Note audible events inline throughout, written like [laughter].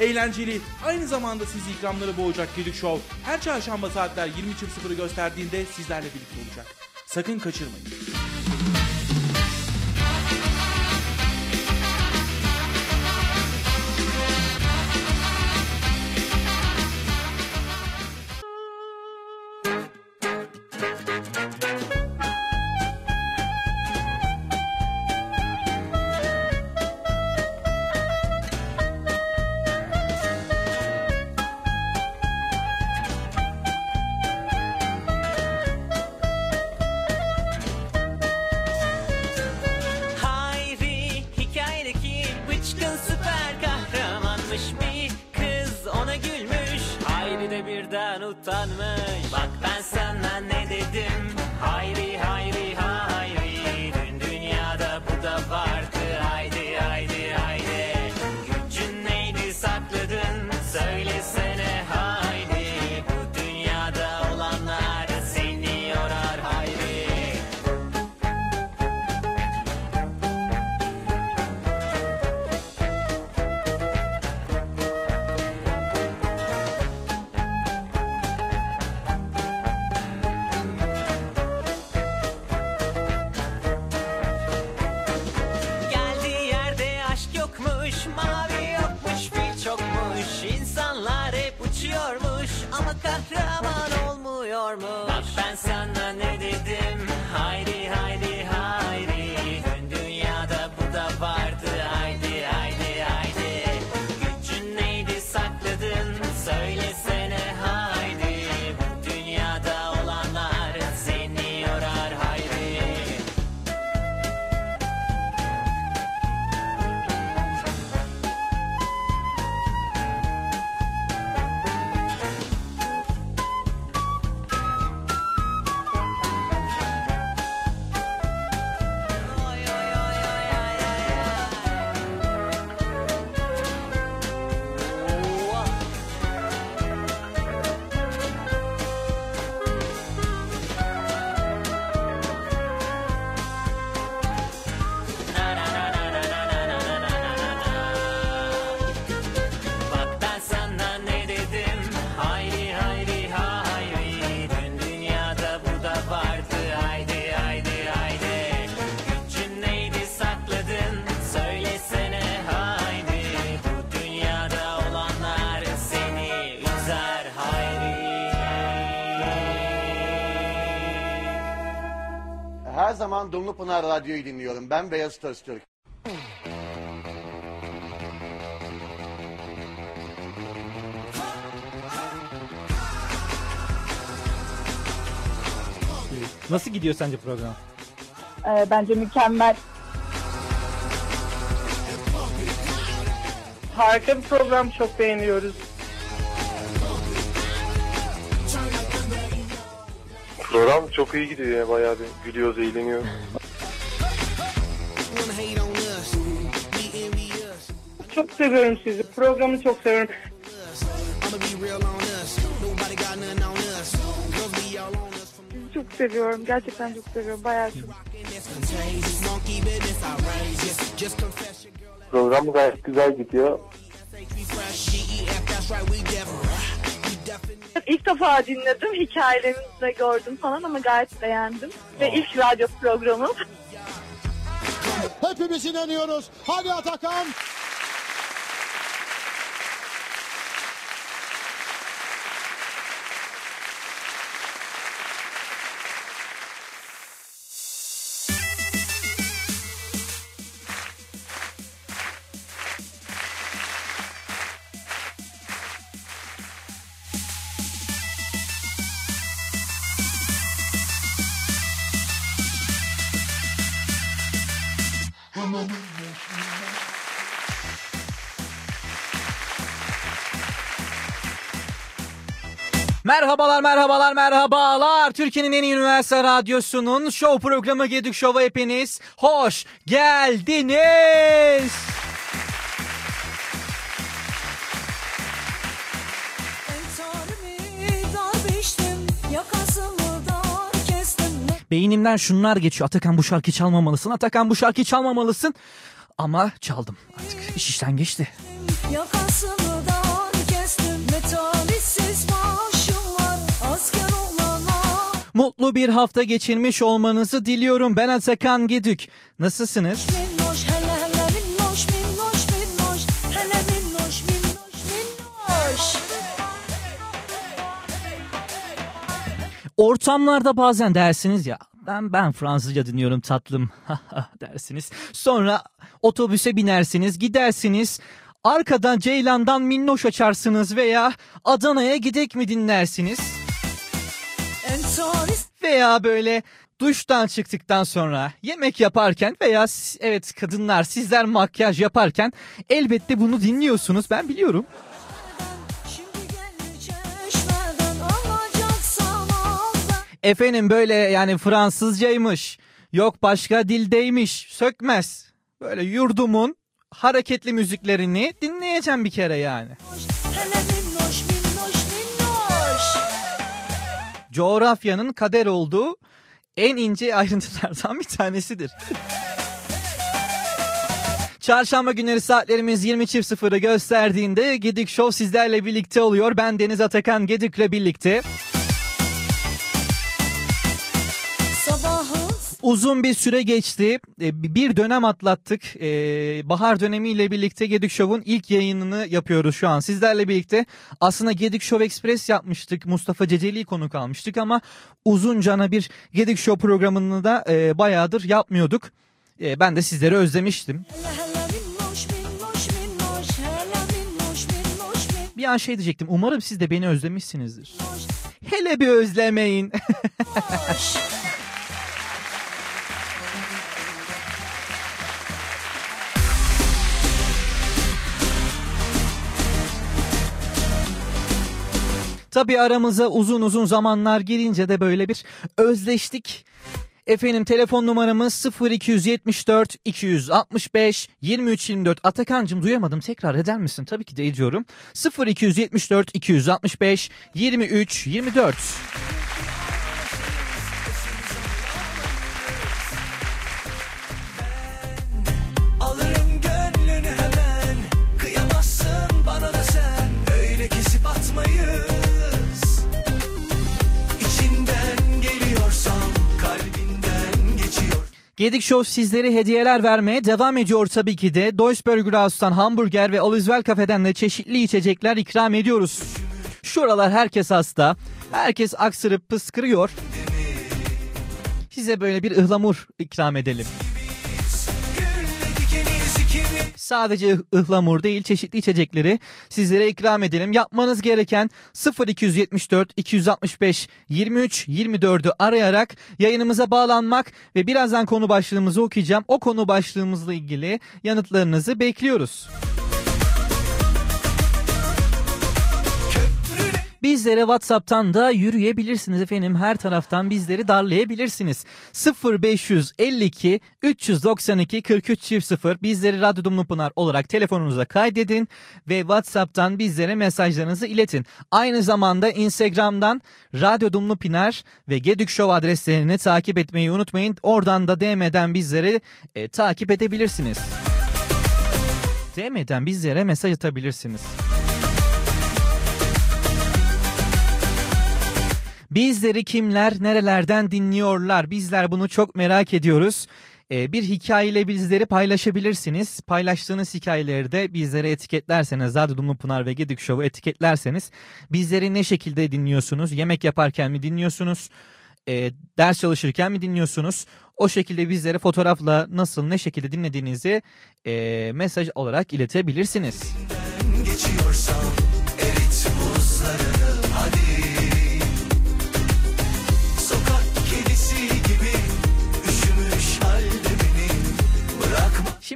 eğlenceli, aynı zamanda sizi ikramları boğacak Gedik Show her çarşamba saatler 20.00'ı gösterdiğinde sizlerle birlikte olacak. Sakın kaçırmayın. Zaman Dumlupınar Radyo'yu dinliyorum. Ben Beyaz Öztürk. Nasıl gidiyor sence program? Ee, bence mükemmel. Harika bir program çok beğeniyoruz. Çok iyi gidiyor ya bayağı bir gülüyoruz, eğleniyoruz. Çok seviyorum sizi. Programı çok seviyorum. Sizi çok seviyorum. Gerçekten çok seviyorum. Bayağı çok. Program gayet güzel gidiyor. İlk defa dinledim. Hikayelerinizi de gördüm falan ama gayet beğendim. Ve ilk radyo programım. Hepimiz inanıyoruz. Hadi Atakan. Merhabalar, merhabalar, merhabalar. Türkiye'nin en iyi üniversite radyosunun show programı Gedik Show'a hepiniz hoş geldiniz. Beynimden şunlar geçiyor. Atakan bu şarkıyı çalmamalısın. Atakan bu şarkıyı çalmamalısın. Ama çaldım artık. İş işten geçti. Yakasını Mutlu bir hafta geçirmiş olmanızı diliyorum. Ben Atakan Gedük. Nasılsınız? Ortamlarda bazen dersiniz ya ben ben Fransızca dinliyorum tatlım [laughs] dersiniz. Sonra otobüse binersiniz gidersiniz. Arkadan Ceylan'dan minnoş açarsınız veya Adana'ya gidek mi dinlersiniz? Veya böyle duştan çıktıktan sonra yemek yaparken veya evet kadınlar sizler makyaj yaparken elbette bunu dinliyorsunuz ben biliyorum. Efendim böyle yani Fransızcaymış yok başka dildeymiş sökmez. Böyle yurdumun hareketli müziklerini dinleyeceğim bir kere yani. Hele Coğrafyanın kader olduğu en ince ayrıntılardan bir tanesidir. Çarşamba günleri saatlerimiz 20.00'ı gösterdiğinde Gedik Show sizlerle birlikte oluyor. Ben Deniz Atakan Gedik'le birlikte. Uzun bir süre geçti. E, Bir dönem atlattık. E, Bahar dönemiyle birlikte Gedik Show'un ilk yayınını yapıyoruz şu an. Sizlerle birlikte aslında Gedik Show Express yapmıştık. Mustafa Ceceli'yi konuk almıştık ama uzuncana bir Gedik Show programını da e, bayağıdır yapmıyorduk. Ben de sizleri özlemiştim. Bir an şey diyecektim. Umarım siz de beni özlemişsinizdir. Hele bir özlemeyin. [laughs] Tabii aramıza uzun uzun zamanlar girince de böyle bir özleştik. Efendim telefon numaramız 0274 265 2324. Atakan'cım duyamadım tekrar eder misin? Tabii ki de ediyorum. 0274 265 23 24. Gedik Show sizlere hediyeler vermeye devam ediyor tabii ki de. Deutsburger House'tan hamburger ve Alizwell Cafe'den de çeşitli içecekler ikram ediyoruz. Şuralar herkes hasta. Herkes aksırıp pıskırıyor. Size böyle bir ıhlamur ikram edelim. Sadece ıh- ıhlamur değil çeşitli içecekleri sizlere ikram edelim. Yapmanız gereken 0274 265 23 24'ü arayarak yayınımıza bağlanmak ve birazdan konu başlığımızı okuyacağım. O konu başlığımızla ilgili yanıtlarınızı bekliyoruz. Bizlere WhatsApp'tan da yürüyebilirsiniz efendim. Her taraftan bizleri darlayabilirsiniz. 0552 392 43 0 bizleri Radyo Dumlu Pınar olarak telefonunuza kaydedin ve WhatsApp'tan bizlere mesajlarınızı iletin. Aynı zamanda Instagram'dan Radyo Dumlu Pınar ve Gedük Show adreslerini takip etmeyi unutmayın. Oradan da DM'den bizleri e, takip edebilirsiniz. DM'den bizlere mesaj atabilirsiniz. Bizleri kimler, nerelerden dinliyorlar? Bizler bunu çok merak ediyoruz. Ee, bir hikayeyle bizleri paylaşabilirsiniz. Paylaştığınız hikayeleri de bizlere etiketlerseniz, Radyo Dumlu Pınar ve Gedik Show'u etiketlerseniz bizleri ne şekilde dinliyorsunuz? Yemek yaparken mi dinliyorsunuz? Ee, ders çalışırken mi dinliyorsunuz? O şekilde bizlere fotoğrafla nasıl, ne şekilde dinlediğinizi e, mesaj olarak iletebilirsiniz. geçiyorsam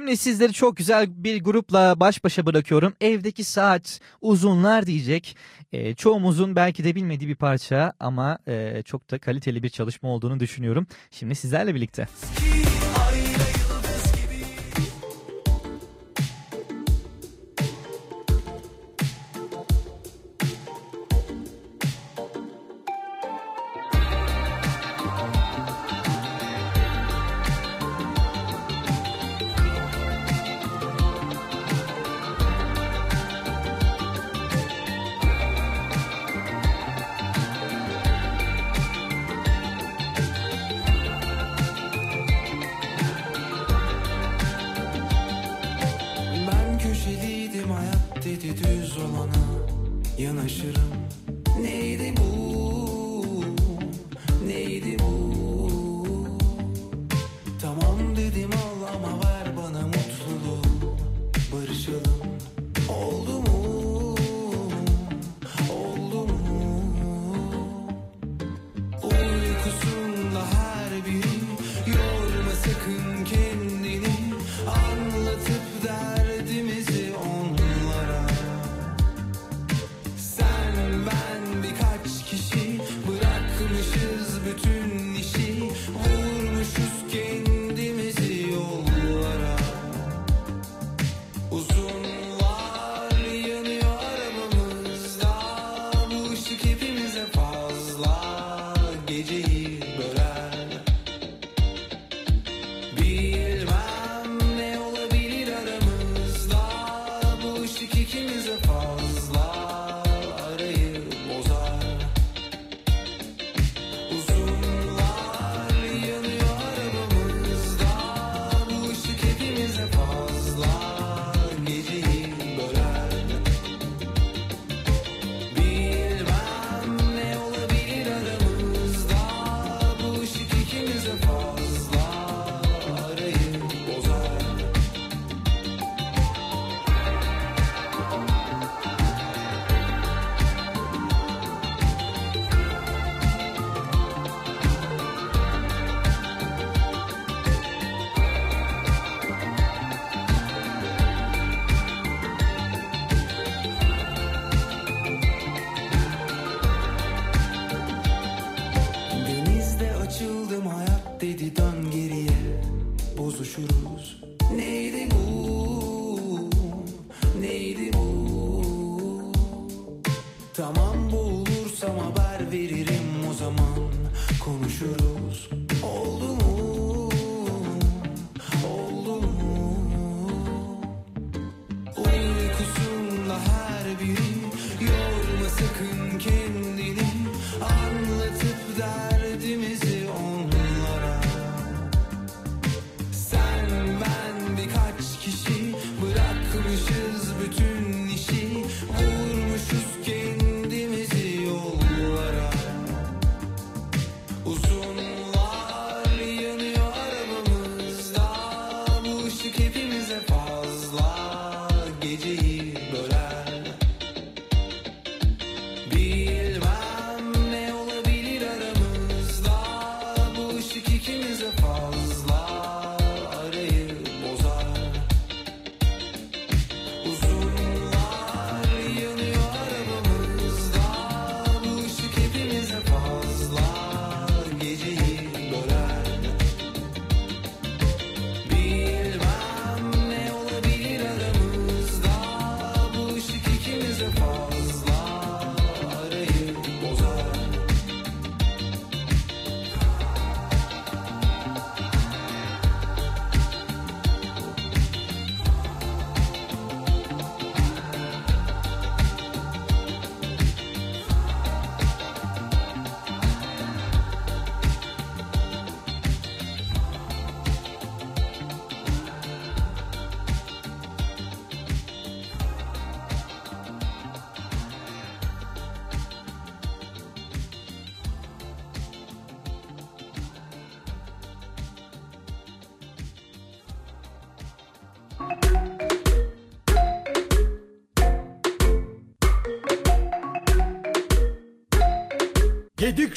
Şimdi sizleri çok güzel bir grupla baş başa bırakıyorum. Evdeki saat uzunlar diyecek. Ee, çoğumuzun belki de bilmediği bir parça ama e, çok da kaliteli bir çalışma olduğunu düşünüyorum. Şimdi sizlerle birlikte. Uykusunda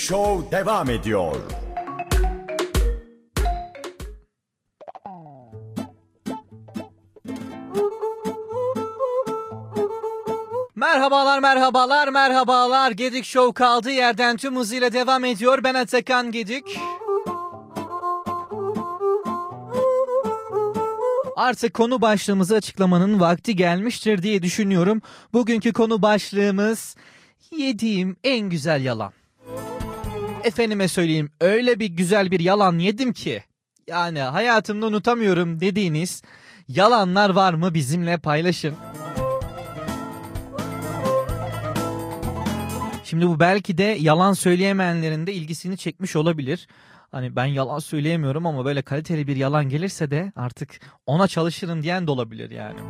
Show devam ediyor. Merhabalar merhabalar merhabalar. Gedik Show kaldığı yerden tüm hızıyla devam ediyor. Ben Atakan Gedik. Artık konu başlığımızı açıklamanın vakti gelmiştir diye düşünüyorum. Bugünkü konu başlığımız yediğim en güzel yalan. Efendime söyleyeyim öyle bir güzel bir yalan yedim ki. Yani hayatımda unutamıyorum dediğiniz yalanlar var mı bizimle paylaşın. Şimdi bu belki de yalan söyleyemeyenlerin de ilgisini çekmiş olabilir. Hani ben yalan söyleyemiyorum ama böyle kaliteli bir yalan gelirse de artık ona çalışırım diyen de olabilir yani.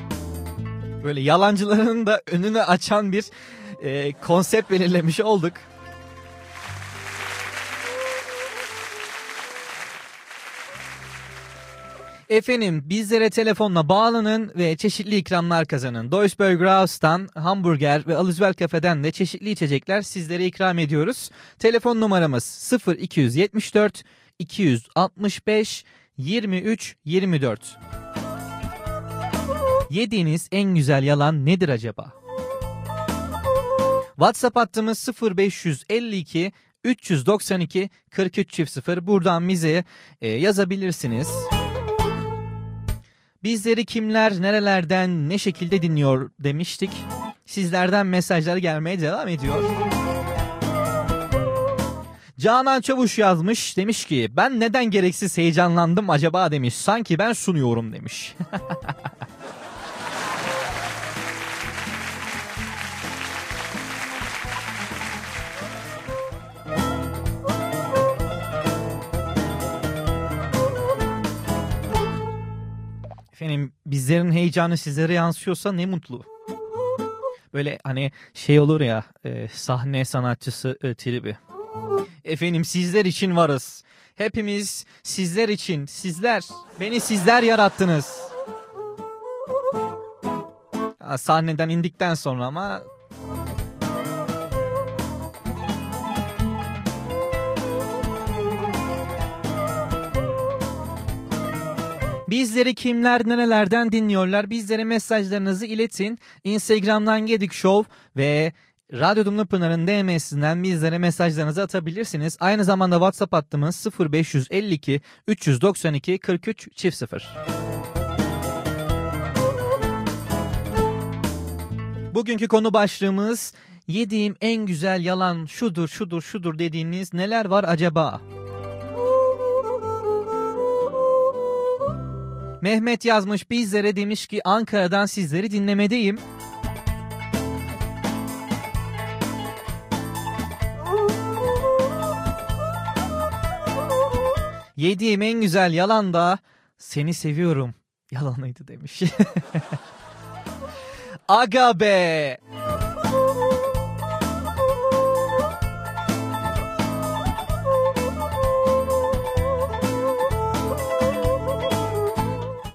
Böyle yalancıların da önünü açan bir e, konsept belirlemiş olduk. Efendim bizlere telefonla bağlanın ve çeşitli ikramlar kazanın. Deutsche Haus'tan hamburger ve Alizwell Cafe'den de çeşitli içecekler sizlere ikram ediyoruz. Telefon numaramız 0274 265 23 24. Yediğiniz en güzel yalan nedir acaba? WhatsApp hattımız 0552 392 43 çift 0. Buradan bize e, yazabilirsiniz. Bizleri kimler, nerelerden, ne şekilde dinliyor demiştik. Sizlerden mesajlar gelmeye devam ediyor. Canan Çavuş yazmış demiş ki ben neden gereksiz heyecanlandım acaba demiş. Sanki ben sunuyorum demiş. [laughs] bizlerin heyecanı sizlere yansıyorsa ne mutlu. Böyle hani şey olur ya e, sahne sanatçısı e, tribi. Efendim sizler için varız. Hepimiz sizler için, sizler, beni sizler yarattınız. Ha, sahneden indikten sonra ama Bizleri kimler nerelerden dinliyorlar? Bizlere mesajlarınızı iletin. Instagram'dan Gedik Show ve Radyo Dumlu Pınar'ın DM'sinden bizlere mesajlarınızı atabilirsiniz. Aynı zamanda WhatsApp hattımız 0552 392 43 çift 0. Bugünkü konu başlığımız yediğim en güzel yalan şudur şudur şudur dediğiniz neler var acaba? Mehmet yazmış bizlere demiş ki Ankara'dan sizleri dinlemedeyim. Yediğim en güzel yalan da seni seviyorum yalanıydı demiş. [laughs] Aga be!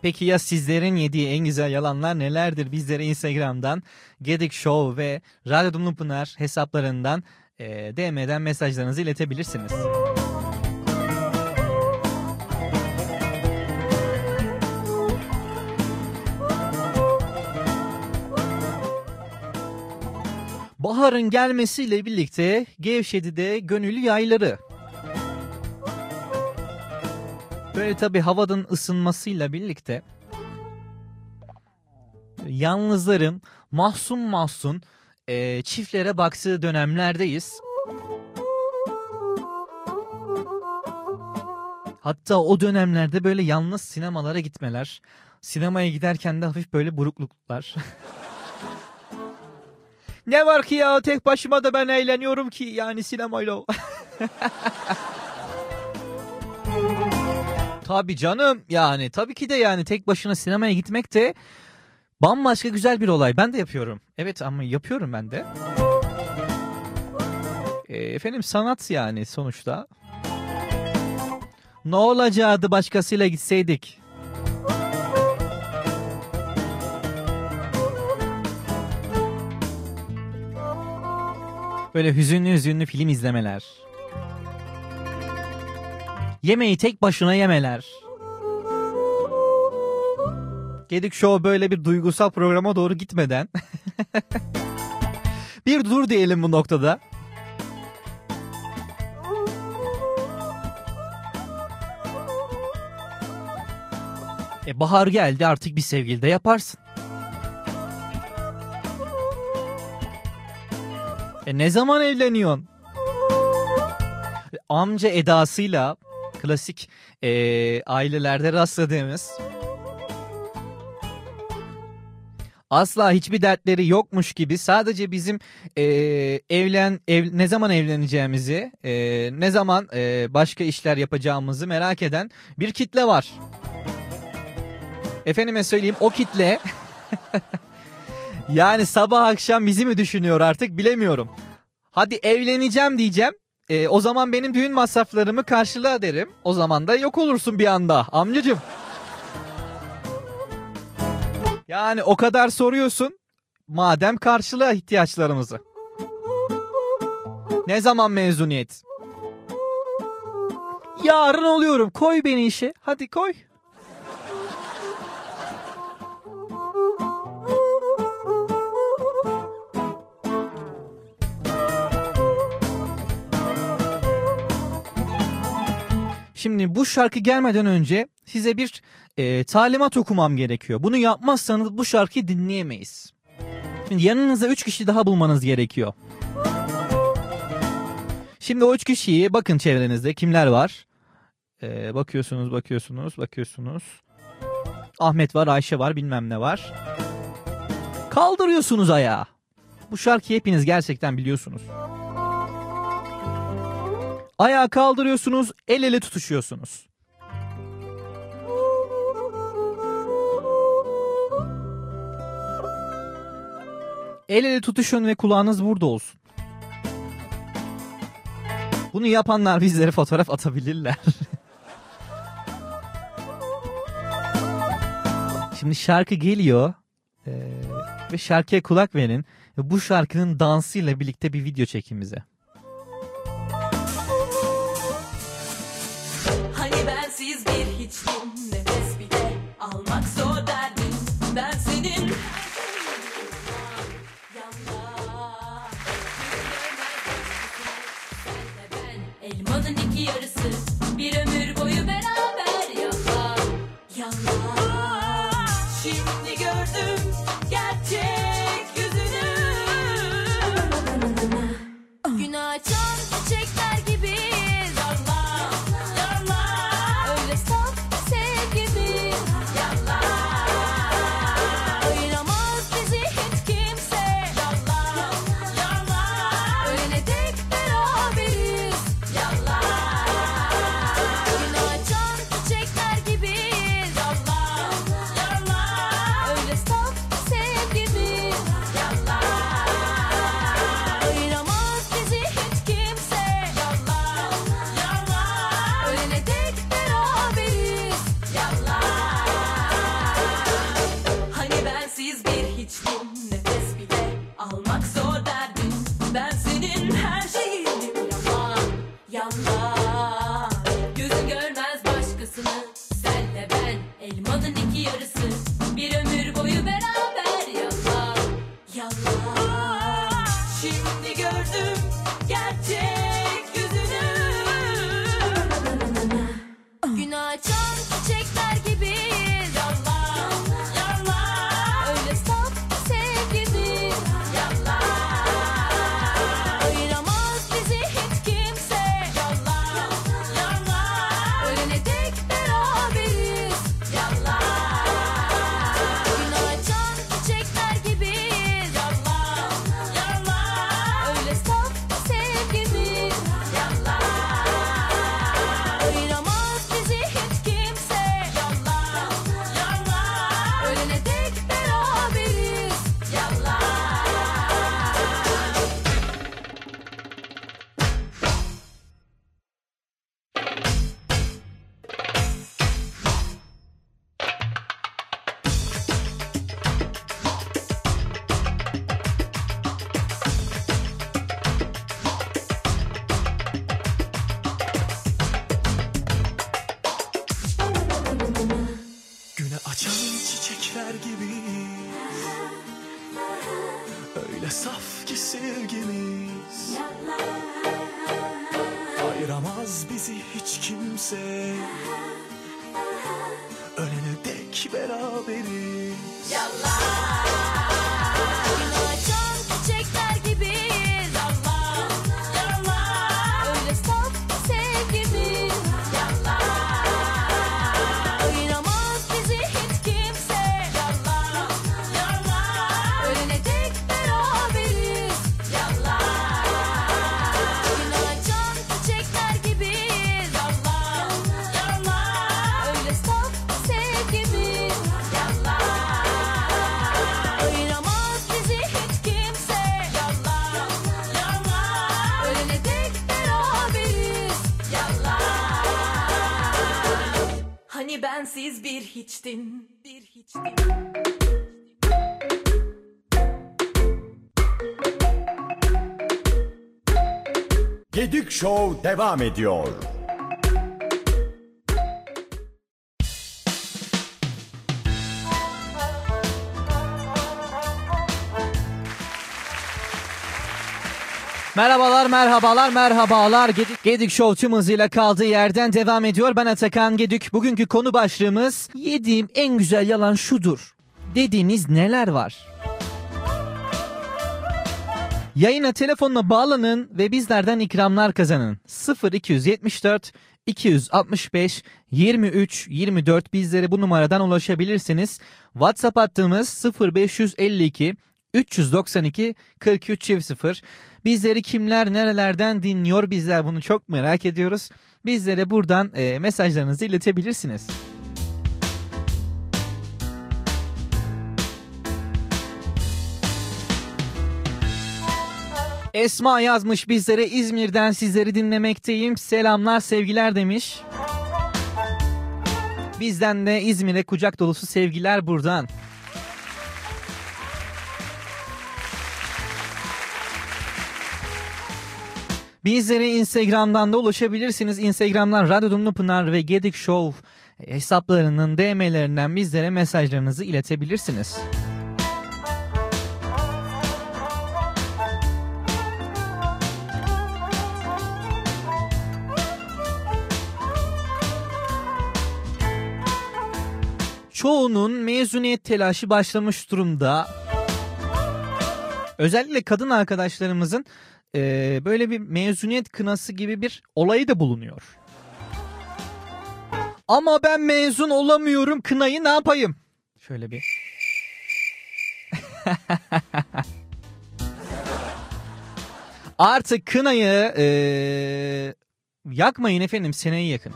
Peki ya sizlerin yediği en güzel yalanlar nelerdir? Bizlere Instagram'dan Gedik Show ve Radyo Dumlu hesaplarından e, DM'den mesajlarınızı iletebilirsiniz. Baharın gelmesiyle birlikte gevşedi de gönül yayları. Böyle tabi havadan ısınmasıyla birlikte yalnızların mahzun mahzun e, çiftlere baktığı dönemlerdeyiz. Hatta o dönemlerde böyle yalnız sinemalara gitmeler, sinemaya giderken de hafif böyle burukluklar. [laughs] ne var ki ya tek başıma da ben eğleniyorum ki yani sinemayla. [laughs] Tabii canım yani tabii ki de yani tek başına sinemaya gitmek de bambaşka güzel bir olay. Ben de yapıyorum. Evet ama yapıyorum ben de. E, efendim sanat yani sonuçta. Ne olacaktı başkasıyla gitseydik? Böyle hüzünlü hüzünlü film izlemeler. Yemeği tek başına yemeler. Gedik Show böyle bir duygusal programa doğru gitmeden [laughs] bir dur diyelim bu noktada. E bahar geldi artık bir sevgili de yaparsın. E ne zaman evleniyorsun? Amca edasıyla klasik e, ailelerde rastladığımız asla hiçbir dertleri yokmuş gibi sadece bizim e, evlen ev, ne zaman evleneceğimizi e, ne zaman e, başka işler yapacağımızı merak eden bir kitle var. Efendime söyleyeyim o kitle [laughs] yani sabah akşam bizi mi düşünüyor artık bilemiyorum. Hadi evleneceğim diyeceğim. E, o zaman benim düğün masraflarımı karşıla derim. O zaman da yok olursun bir anda amcacım. Yani o kadar soruyorsun. Madem karşıla ihtiyaçlarımızı. Ne zaman mezuniyet? Yarın oluyorum. Koy beni işe. Hadi koy. Şimdi bu şarkı gelmeden önce size bir e, talimat okumam gerekiyor. Bunu yapmazsanız bu şarkıyı dinleyemeyiz. Şimdi yanınıza 3 kişi daha bulmanız gerekiyor. Şimdi o 3 kişiyi bakın çevrenizde kimler var? E, bakıyorsunuz, bakıyorsunuz, bakıyorsunuz. Ahmet var, Ayşe var, bilmem ne var. Kaldırıyorsunuz ayağı. Bu şarkıyı hepiniz gerçekten biliyorsunuz. Ayağı kaldırıyorsunuz, el ele tutuşuyorsunuz. El ele tutuşun ve kulağınız burada olsun. Bunu yapanlar bizlere fotoğraf atabilirler. [laughs] Şimdi şarkı geliyor ee, ve şarkıya kulak verin. Ve bu şarkının dansıyla birlikte bir video çekin bize. Bir hiçtin. Bir hiçtin. Gedik Show devam ediyor. Merhabalar, merhabalar, merhabalar. Gedik, Gedik Show tüm hızıyla kaldığı yerden devam ediyor. Ben Atakan Gedik. Bugünkü konu başlığımız yediğim en güzel yalan şudur. Dediğiniz neler var? Yayına telefonla bağlanın ve bizlerden ikramlar kazanın. 0274 265 23 24 bizlere bu numaradan ulaşabilirsiniz. WhatsApp hattımız 0552 392 43 0. Bizleri kimler nerelerden dinliyor bizler bunu çok merak ediyoruz. Bizlere buradan e, mesajlarınızı iletebilirsiniz. Esma yazmış bizlere İzmir'den sizleri dinlemekteyim. Selamlar sevgiler demiş. Bizden de İzmir'e kucak dolusu sevgiler buradan. Bizlere Instagram'dan da ulaşabilirsiniz. Instagram'dan Radyo Dumlu Pınar ve Gedik Show hesaplarının DM'lerinden bizlere mesajlarınızı iletebilirsiniz. Çoğunun mezuniyet telaşı başlamış durumda. Özellikle kadın arkadaşlarımızın e, böyle bir mezuniyet kınası gibi bir olayı da bulunuyor. Ama ben mezun olamıyorum kınayı ne yapayım? Şöyle bir. [laughs] Artık kınayı e, yakmayın efendim seneyi yakın.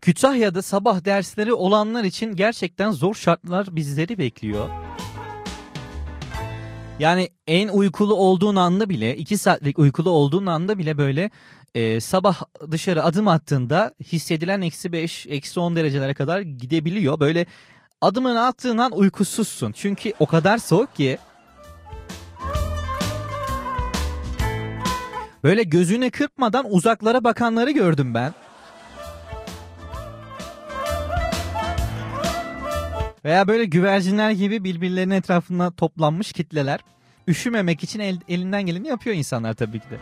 Kütahya'da sabah dersleri olanlar için gerçekten zor şartlar bizleri bekliyor. Yani en uykulu olduğun anda bile 2 saatlik uykulu olduğun anda bile böyle e, sabah dışarı adım attığında hissedilen eksi 5 eksi 10 derecelere kadar gidebiliyor. Böyle adımını attığın an uykusuzsun. Çünkü o kadar soğuk ki. Böyle gözüne kırpmadan uzaklara bakanları gördüm ben. Veya böyle güvercinler gibi birbirlerinin etrafında toplanmış kitleler. Üşümemek için el, elinden geleni yapıyor insanlar tabii ki de.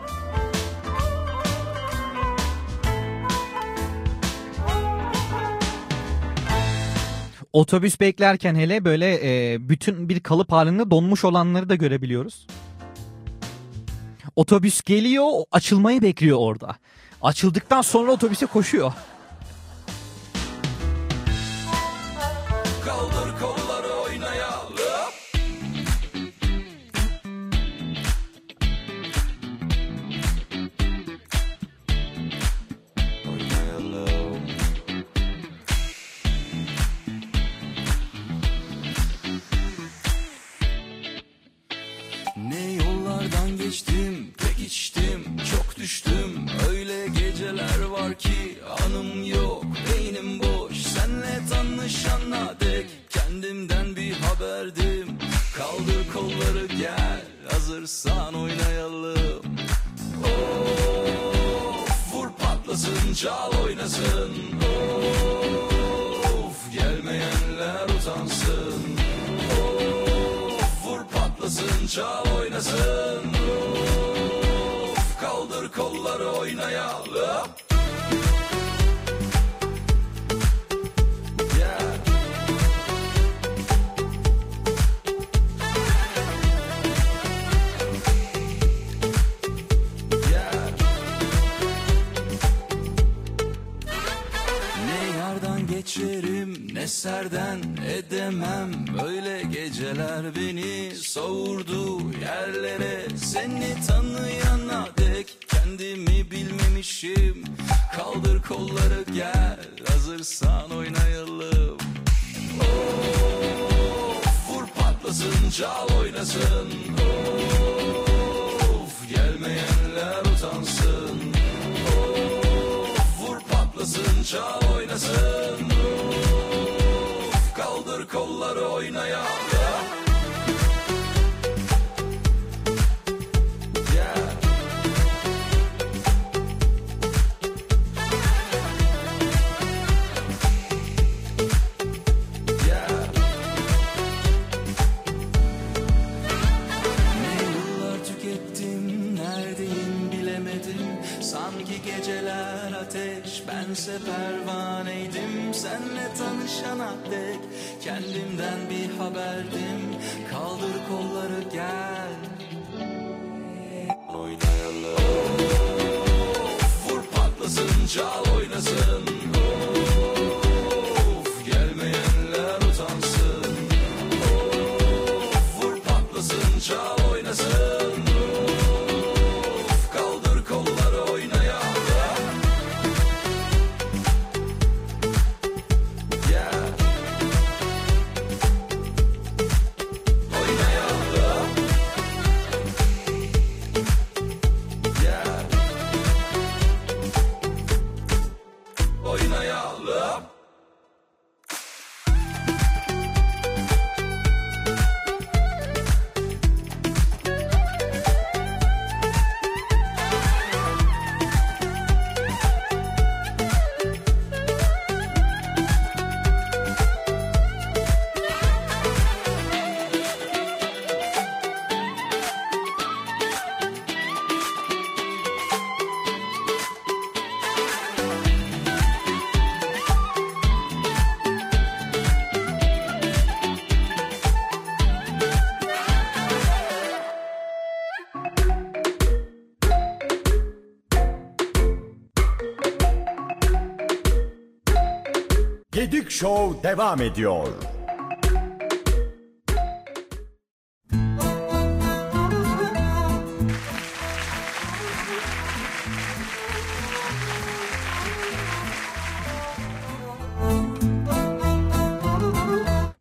Otobüs beklerken hele böyle e, bütün bir kalıp halinde donmuş olanları da görebiliyoruz. Otobüs geliyor açılmayı bekliyor orada. Açıldıktan sonra otobüse koşuyor. Düştüm. Öyle geceler var ki anım yok, beynim boş. Senle tanışana dek kendimden bir haberdim. Kaldır kolları gel, hazırsan oynayalım. Of, vur patlasın, çal oynasın. Of, gelmeyenler utansın. Of, vur patlasın, çal serden edemem. Böyle geceler beni savurdu yerlere. Seni tanıyana dek kendimi bilmemişim. Kaldır kolları gel hazırsan oynayalım. Of vur patlasın çal oynasın. Of gelmeyenler utansın. Of vur patlasın çal oynasın. Of kaldır kolları oynaya. Bilemedim. Sanki geceler ateş bense perde pervaneydim senle tanışana dek Kendimden bir haberdim. Kaldır kolları gel. Oynayalım. Vur patlasın çal oynasın Devam ediyor.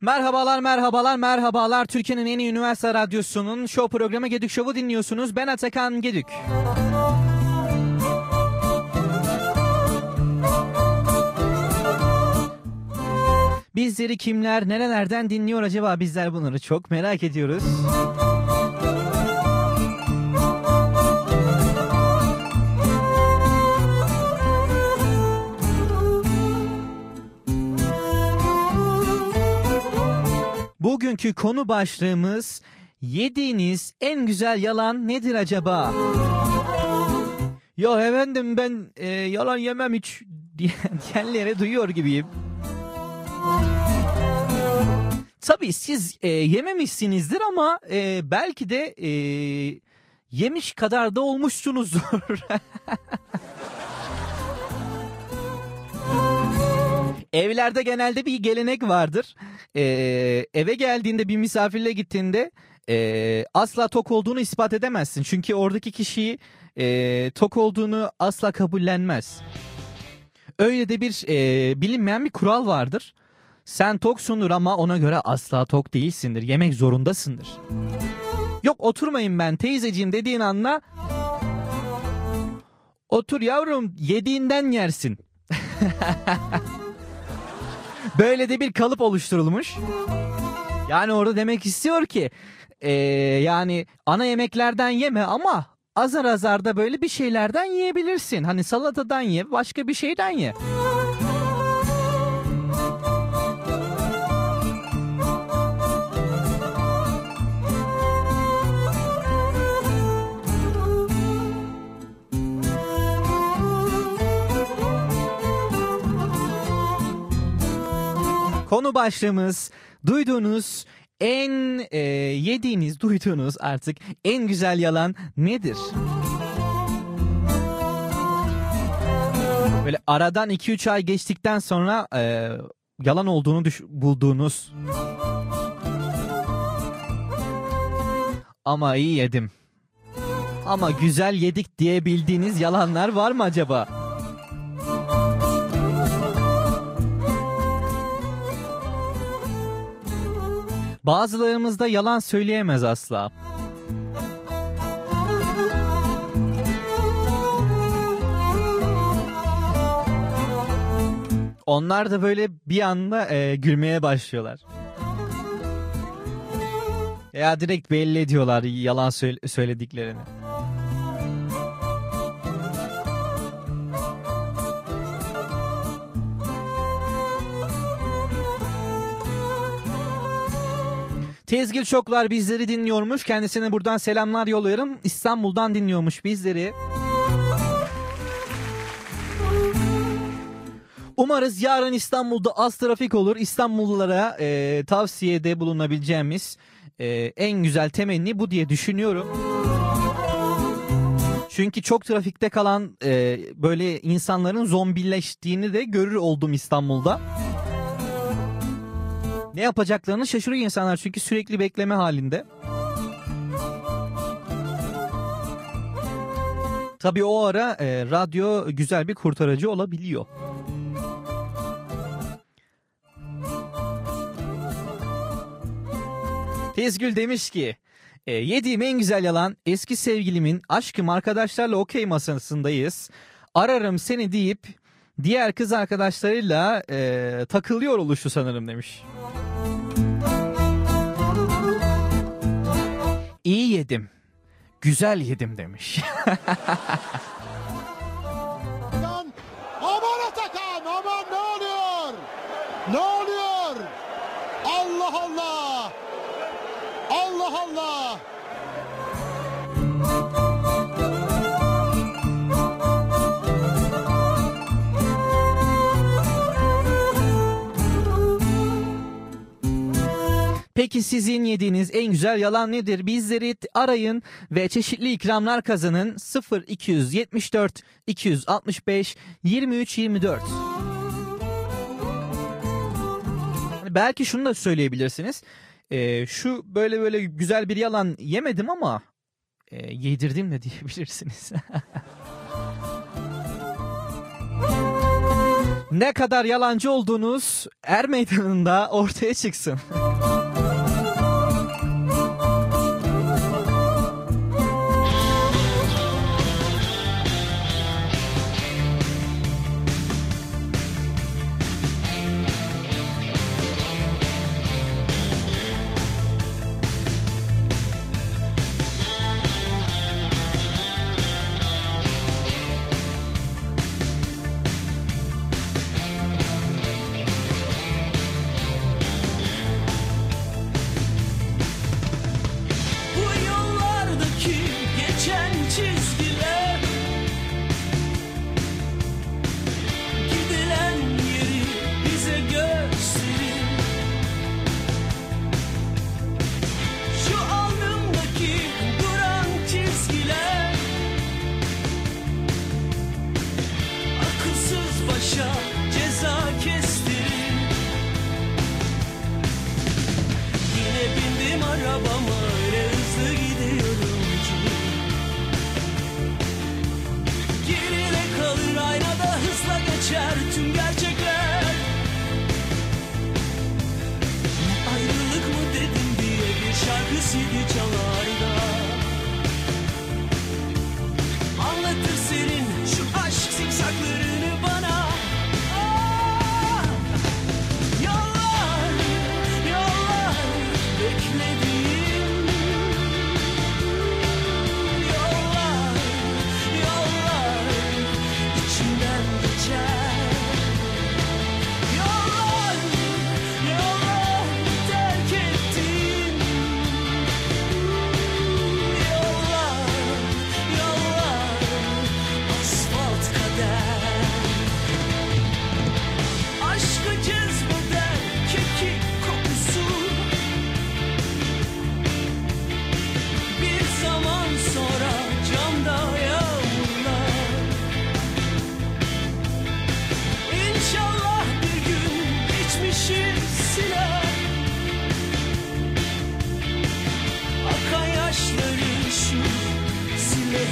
Merhabalar, merhabalar, merhabalar. Türkiye'nin en iyi üniversite radyosunun show programı Gedük Show'u dinliyorsunuz. Ben Atakan Gedük. Bizleri kimler, nerelerden dinliyor acaba bizler bunları çok merak ediyoruz. Bugünkü konu başlığımız yediğiniz en güzel yalan nedir acaba? Ya efendim ben e, yalan yemem hiç [laughs] diyen- diyenleri duyuyor gibiyim. Tabii siz e, yememişsinizdir ama e, belki de e, yemiş kadar da olmuşsunuzdur. [laughs] Evlerde genelde bir gelenek vardır. Ee, eve geldiğinde bir misafirle gittiğinde e, asla tok olduğunu ispat edemezsin. Çünkü oradaki kişiyi e, tok olduğunu asla kabullenmez. Öyle de bir e, bilinmeyen bir kural vardır. Sen toksundur ama ona göre asla tok değilsindir. Yemek zorundasındır. Yok oturmayın ben teyzeciğim dediğin anda otur yavrum yediğinden yersin. [laughs] Böyle de bir kalıp oluşturulmuş. Yani orada demek istiyor ki eee, yani ana yemeklerden yeme ama azar azar da böyle bir şeylerden yiyebilirsin. Hani salatadan ye başka bir şeyden ye. Konu başlığımız duyduğunuz en e, yediğiniz, duyduğunuz artık en güzel yalan nedir? Böyle aradan 2-3 ay geçtikten sonra e, yalan olduğunu düş- bulduğunuz ama iyi yedim. Ama güzel yedik diyebildiğiniz yalanlar var mı acaba? Bazılarımız da yalan söyleyemez asla. Onlar da böyle bir anda e, gülmeye başlıyorlar. Ya direkt belli ediyorlar yalan söyle- söylediklerini. Tezgil Çoklar bizleri dinliyormuş. Kendisine buradan selamlar yolluyorum. İstanbul'dan dinliyormuş bizleri. Umarız yarın İstanbul'da az trafik olur. İstanbullulara e, tavsiyede bulunabileceğimiz e, en güzel temenni bu diye düşünüyorum. Çünkü çok trafikte kalan e, böyle insanların zombileştiğini de görür oldum İstanbul'da. Ne yapacaklarını şaşırıyor insanlar çünkü sürekli bekleme halinde. Tabii o ara e, radyo güzel bir kurtarıcı olabiliyor. Tezgül demiş ki e, yediğim en güzel yalan eski sevgilimin aşkım arkadaşlarla okey masasındayız. Ararım seni deyip diğer kız arkadaşlarıyla e, takılıyor oluşu sanırım demiş. İyi yedim. Güzel yedim demiş. Aman Atakan aman ne oluyor? Ne oluyor? Allah Allah. Allah Allah. Peki sizin yediğiniz en güzel yalan nedir? Bizleri arayın ve çeşitli ikramlar kazanın. 0 274 265 23 24. Hani Belki şunu da söyleyebilirsiniz. Ee, şu böyle böyle güzel bir yalan yemedim ama e, yedirdim de [laughs] diyebilirsiniz. ne kadar yalancı olduğunuz er meydanında ortaya çıksın.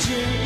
you.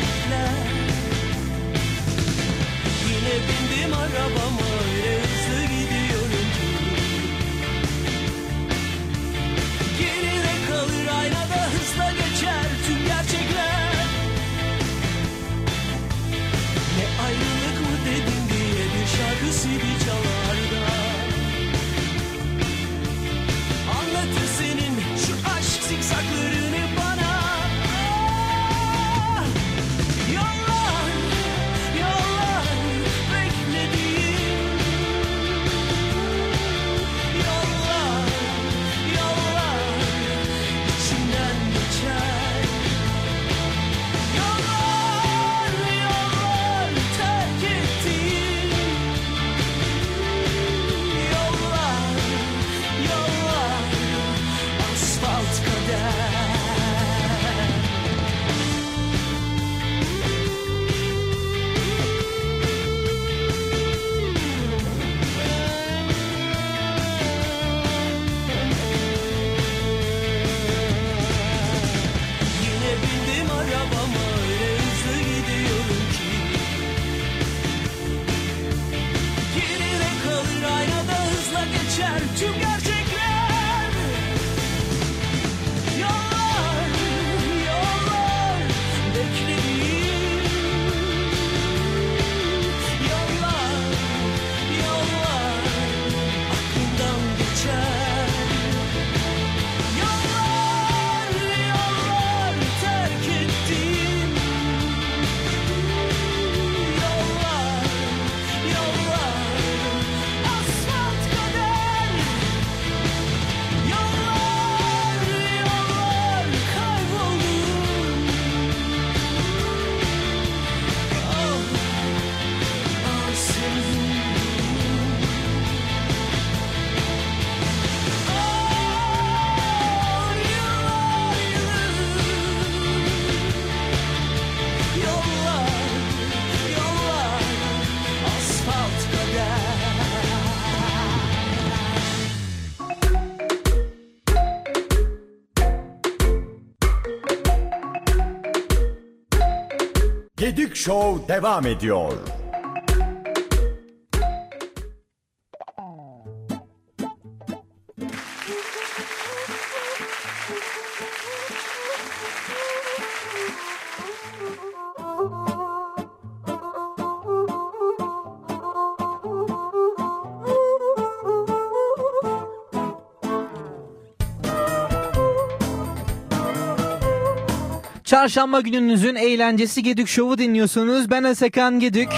Show devam ediyor. Çarşamba gününüzün eğlencesi Gedük Show'u dinliyorsunuz. Ben Esekan Gedük.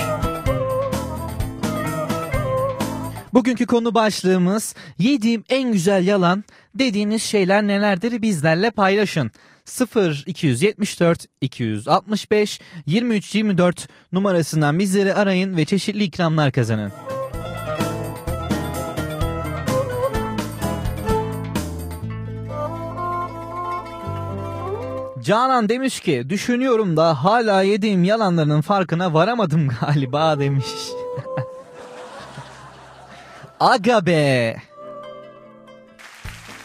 Bugünkü konu başlığımız yediğim en güzel yalan dediğiniz şeyler nelerdir bizlerle paylaşın. 0 274 265 23 24 numarasından bizleri arayın ve çeşitli ikramlar kazanın. Canan demiş ki düşünüyorum da hala yediğim yalanların farkına varamadım galiba [laughs] demiş. Aga be.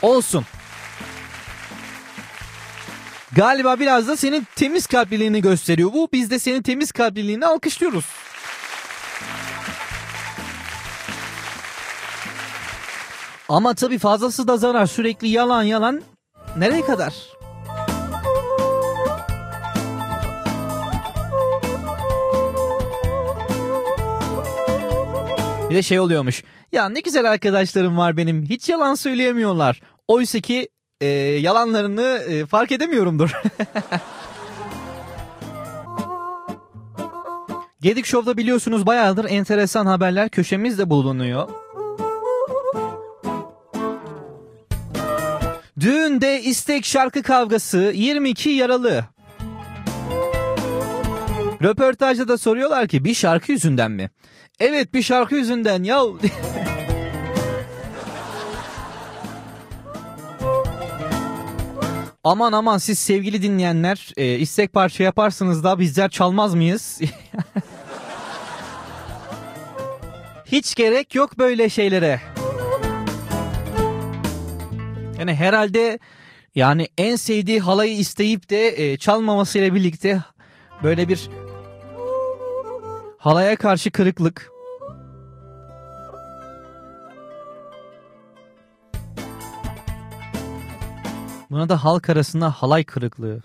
Olsun. Galiba biraz da senin temiz kalpliliğini gösteriyor bu. Biz de senin temiz kalpliliğini alkışlıyoruz. Ama tabii fazlası da zarar. Sürekli yalan yalan nereye kadar? Bir de şey oluyormuş. Ya ne güzel arkadaşlarım var benim. Hiç yalan söyleyemiyorlar. Oysa ki e, yalanlarını e, fark edemiyorumdur. [laughs] Gedik Show'da biliyorsunuz bayağıdır enteresan haberler köşemizde bulunuyor. Düğünde istek şarkı kavgası 22 yaralı. Röportajda da soruyorlar ki bir şarkı yüzünden mi? Evet bir şarkı yüzünden ya. [laughs] aman aman siz sevgili dinleyenler e, istek parça yaparsınız da bizler çalmaz mıyız? [laughs] Hiç gerek yok böyle şeylere. Yani herhalde yani en sevdiği halayı isteyip de e, çalmamasıyla birlikte böyle bir halaya karşı kırıklık. Buna da halk arasında halay kırıklığı.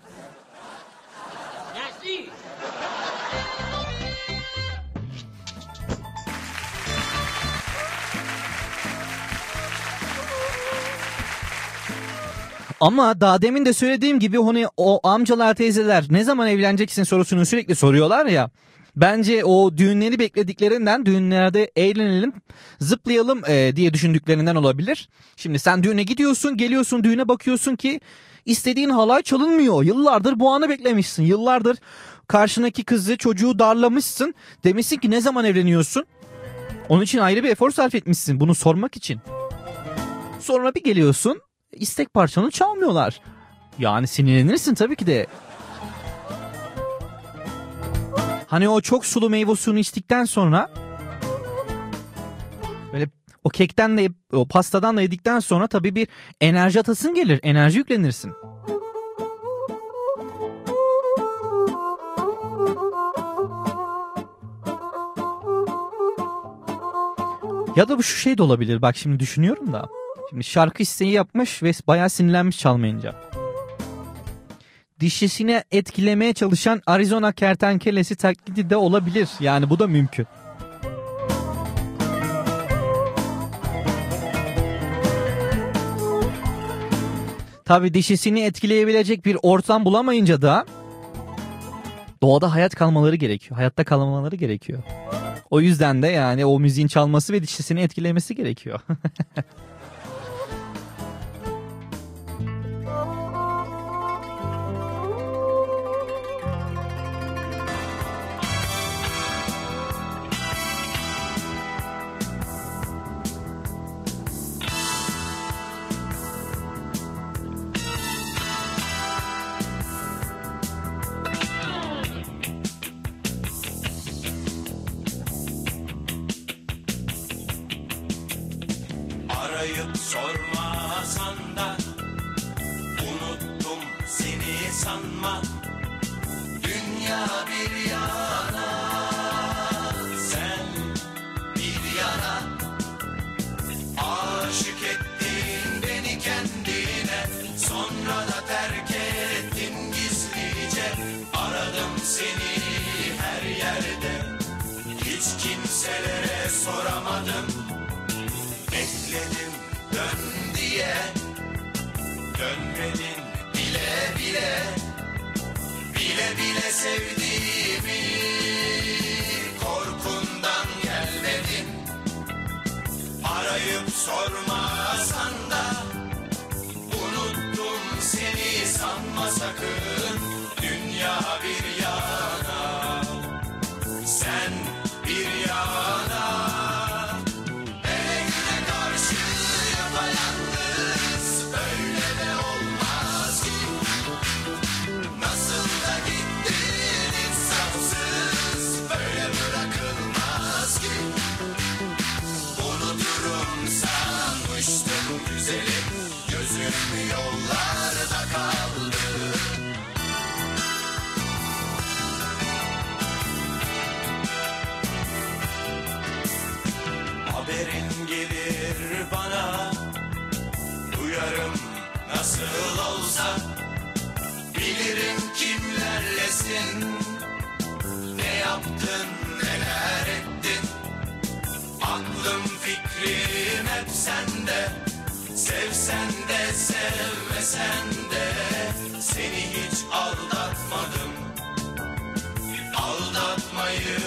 Ama daha demin de söylediğim gibi hani o amcalar teyzeler ne zaman evleneceksin sorusunu sürekli soruyorlar ya. Bence o düğünleri beklediklerinden düğünlerde eğlenelim, zıplayalım e, diye düşündüklerinden olabilir. Şimdi sen düğüne gidiyorsun, geliyorsun düğüne bakıyorsun ki istediğin halay çalınmıyor. Yıllardır bu anı beklemişsin. Yıllardır karşındaki kızı, çocuğu darlamışsın. Demişsin ki ne zaman evleniyorsun? Onun için ayrı bir efor sarf etmişsin bunu sormak için. Sonra bir geliyorsun, istek parçanı çalmıyorlar. Yani sinirlenirsin tabii ki de. Hani o çok sulu meyve suyunu içtikten sonra böyle o kekten de o pastadan da yedikten sonra tabii bir enerji atasın gelir. Enerji yüklenirsin. Ya da bu şu şey de olabilir. Bak şimdi düşünüyorum da. Şimdi şarkı isteği yapmış ve bayağı sinirlenmiş çalmayınca. Dişisine etkilemeye çalışan Arizona kertenkelesi taklidi de olabilir. Yani bu da mümkün. Tabi dişisini etkileyebilecek bir ortam bulamayınca da doğada hayat kalmaları gerekiyor. Hayatta kalmaları gerekiyor. O yüzden de yani o müziğin çalması ve dişisini etkilemesi gerekiyor. [laughs] Arayıp sormasan da Unuttum seni sanma. Dünya bir Bile sevdiğimi Korkundan gelmedin Arayıp sormasan da Unuttum seni sanma sakın. Dünya bir olsa Bilirim kimlerlesin. Ne yaptın neler ettin? Aklım fikrim hep sende. Sevsen de sevmesen de Seni hiç aldatmadım. Aldatmayı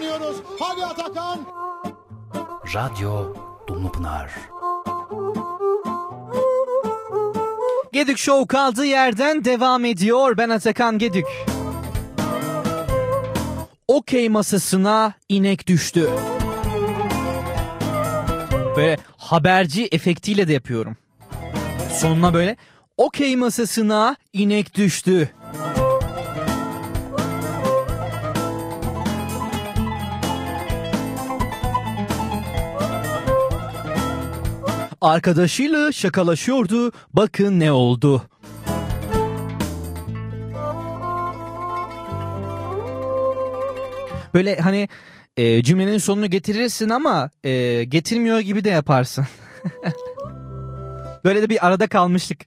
İnanıyoruz. Hadi Atakan. Radyo Dumlupınar. Gedük Show kaldığı yerden devam ediyor. Ben Atakan Gedük. Okey masasına inek düştü. Böyle haberci efektiyle de yapıyorum. Sonuna böyle okey masasına inek düştü. Arkadaşıyla şakalaşıyordu. Bakın ne oldu. Böyle hani e, cümlenin sonunu getirirsin ama e, getirmiyor gibi de yaparsın. [laughs] Böyle de bir arada kalmıştık.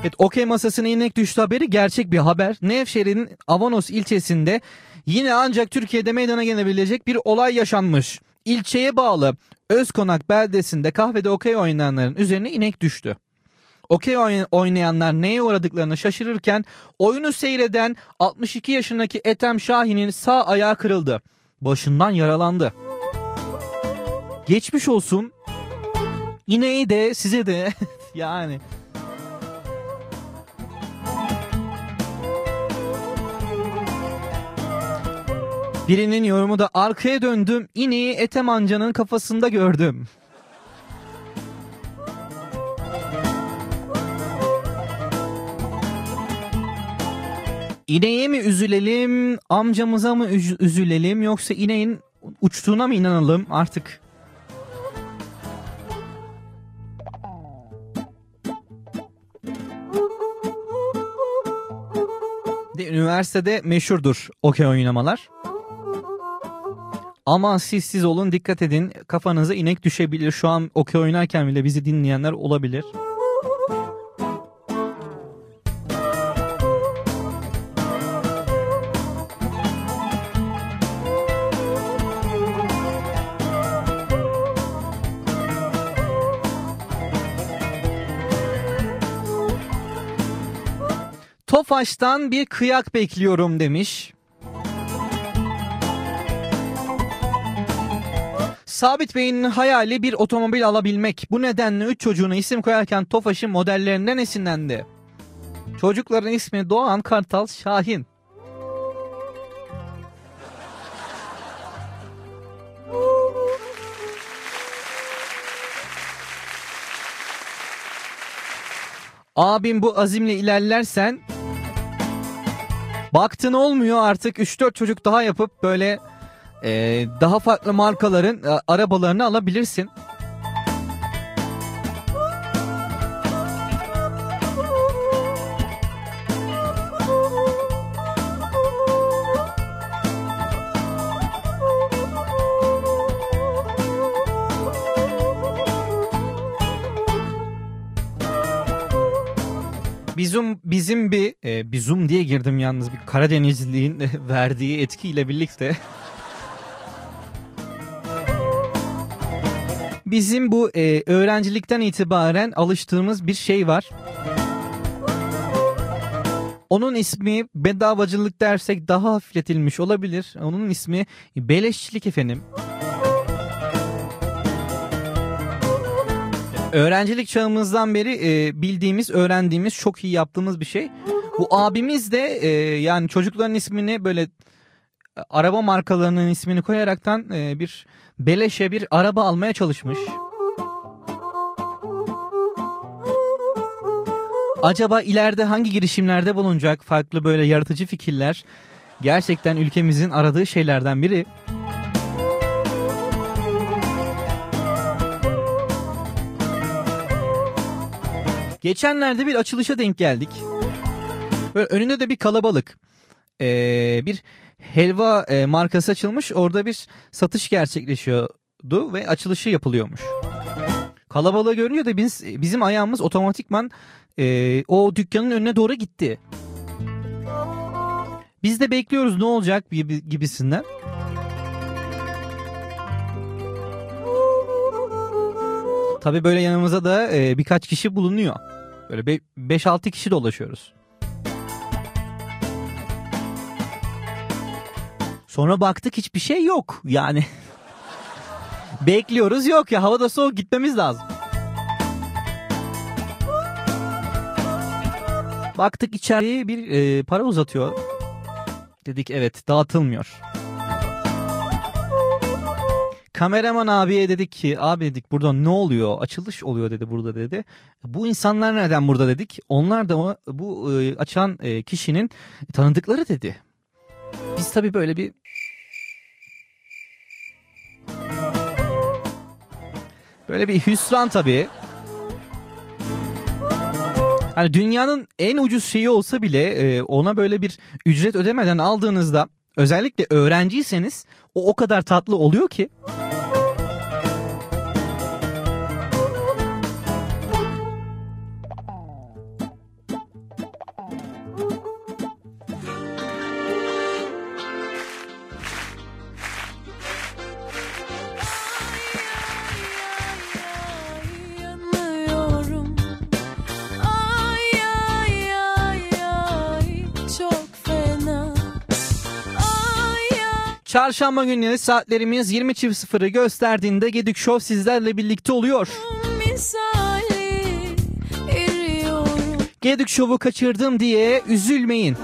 Evet, okey masasına inek düştü haberi gerçek bir haber. Nevşehir'in Avanos ilçesinde yine ancak Türkiye'de meydana gelebilecek bir olay yaşanmış. İlçeye bağlı Özkonak beldesinde kahvede okey oynayanların üzerine inek düştü. Okey oyn- oynayanlar neye uğradıklarını şaşırırken oyunu seyreden 62 yaşındaki Ethem Şahin'in sağ ayağı kırıldı. Başından yaralandı. Geçmiş olsun. İneği de size de [laughs] yani. Birinin yorumu da arkaya döndüm ineği Ethem amcanın kafasında gördüm. İneğe mi üzülelim, amcamıza mı üz- üzülelim yoksa ineğin uçtuğuna mı inanalım artık? De, üniversitede meşhurdur okey oynamalar. Ama siz siz olun dikkat edin kafanıza inek düşebilir. Şu an okey oynarken bile bizi dinleyenler olabilir. Tofaş'tan bir kıyak bekliyorum demiş. Sabit Bey'in hayali bir otomobil alabilmek. Bu nedenle 3 çocuğuna isim koyarken Tofaş'ın modellerinden esinlendi. Çocukların ismi Doğan, Kartal, Şahin. Abim bu azimle ilerlersen baktın olmuyor artık 3-4 çocuk daha yapıp böyle e, daha farklı markaların e, arabalarını alabilirsin. Bizim bizim bir e, bizum diye girdim yalnız bir Karadenizliğin [laughs] verdiği etkiyle birlikte. Bizim bu e, öğrencilikten itibaren alıştığımız bir şey var. Onun ismi bedavacılık dersek daha hafifletilmiş olabilir. Onun ismi beleşçilik efendim. Öğrencilik çağımızdan beri e, bildiğimiz, öğrendiğimiz, çok iyi yaptığımız bir şey. Bu abimiz de e, yani çocukların ismini böyle e, araba markalarının ismini koyaraktan e, bir beleşe bir araba almaya çalışmış. Acaba ileride hangi girişimlerde bulunacak farklı böyle yaratıcı fikirler? Gerçekten ülkemizin aradığı şeylerden biri. Geçenlerde bir açılışa denk geldik. Böyle önünde de bir kalabalık. Ee, bir helva e, markası açılmış. Orada bir satış gerçekleşiyordu ve açılışı yapılıyormuş. Kalabalığı görünce de biz, bizim ayağımız otomatikman e, o dükkanın önüne doğru gitti. Biz de bekliyoruz ne olacak gibi, gibisinden. Tabii böyle yanımıza da e, birkaç kişi bulunuyor. Böyle 5-6 kişi dolaşıyoruz. Sonra baktık hiçbir şey yok. Yani [laughs] bekliyoruz yok ya havada soğuk gitmemiz lazım. Baktık içeriye bir e, para uzatıyor. Dedik evet dağıtılmıyor. Kameraman abiye dedik ki abi dedik burada ne oluyor? Açılış oluyor dedi burada dedi. Bu insanlar neden burada dedik. Onlar da bu e, açan e, kişinin tanıdıkları dedi. Biz tabii böyle bir böyle bir hüsran tabii. Hani dünyanın en ucuz şeyi olsa bile e, ona böyle bir ücret ödemeden aldığınızda özellikle öğrenciyseniz o o kadar tatlı oluyor ki. Çarşamba günleri saatlerimiz 20.00'ı gösterdiğinde Gedik Show sizlerle birlikte oluyor. misali Gedik Show'u kaçırdım diye üzülmeyin.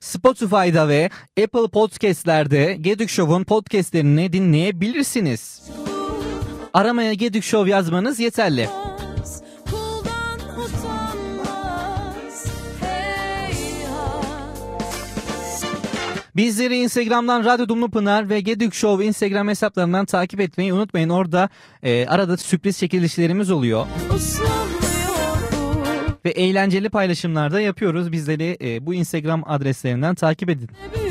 Spotify'da ve Apple Podcast'lerde Gedik Show'un podcastlerini dinleyebilirsiniz. Aramaya Gedik Show yazmanız yeterli. Bizleri Instagram'dan Radyo Dumlu Pınar ve Gedik Show Instagram hesaplarından takip etmeyi unutmayın. Orada e, arada sürpriz çekilişlerimiz oluyor. Ve eğlenceli paylaşımlar da yapıyoruz. Bizleri e, bu Instagram adreslerinden takip edin. Büyük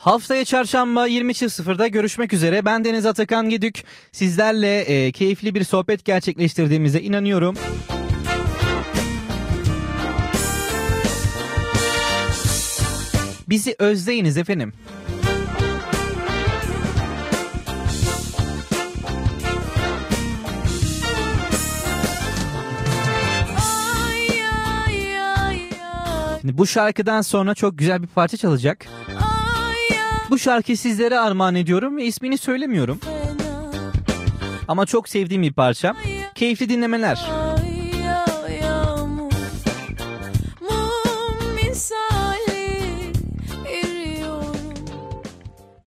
Haftaya çarşamba 20.00'da görüşmek üzere. Ben Deniz Atakan Gedük. Sizlerle e, keyifli bir sohbet gerçekleştirdiğimize inanıyorum. Bizi özleyiniz efendim. Şimdi bu şarkıdan sonra çok güzel bir parça çalacak. Bu şarkıyı sizlere armağan ediyorum ve ismini söylemiyorum. Ama çok sevdiğim bir parça. Keyifli dinlemeler.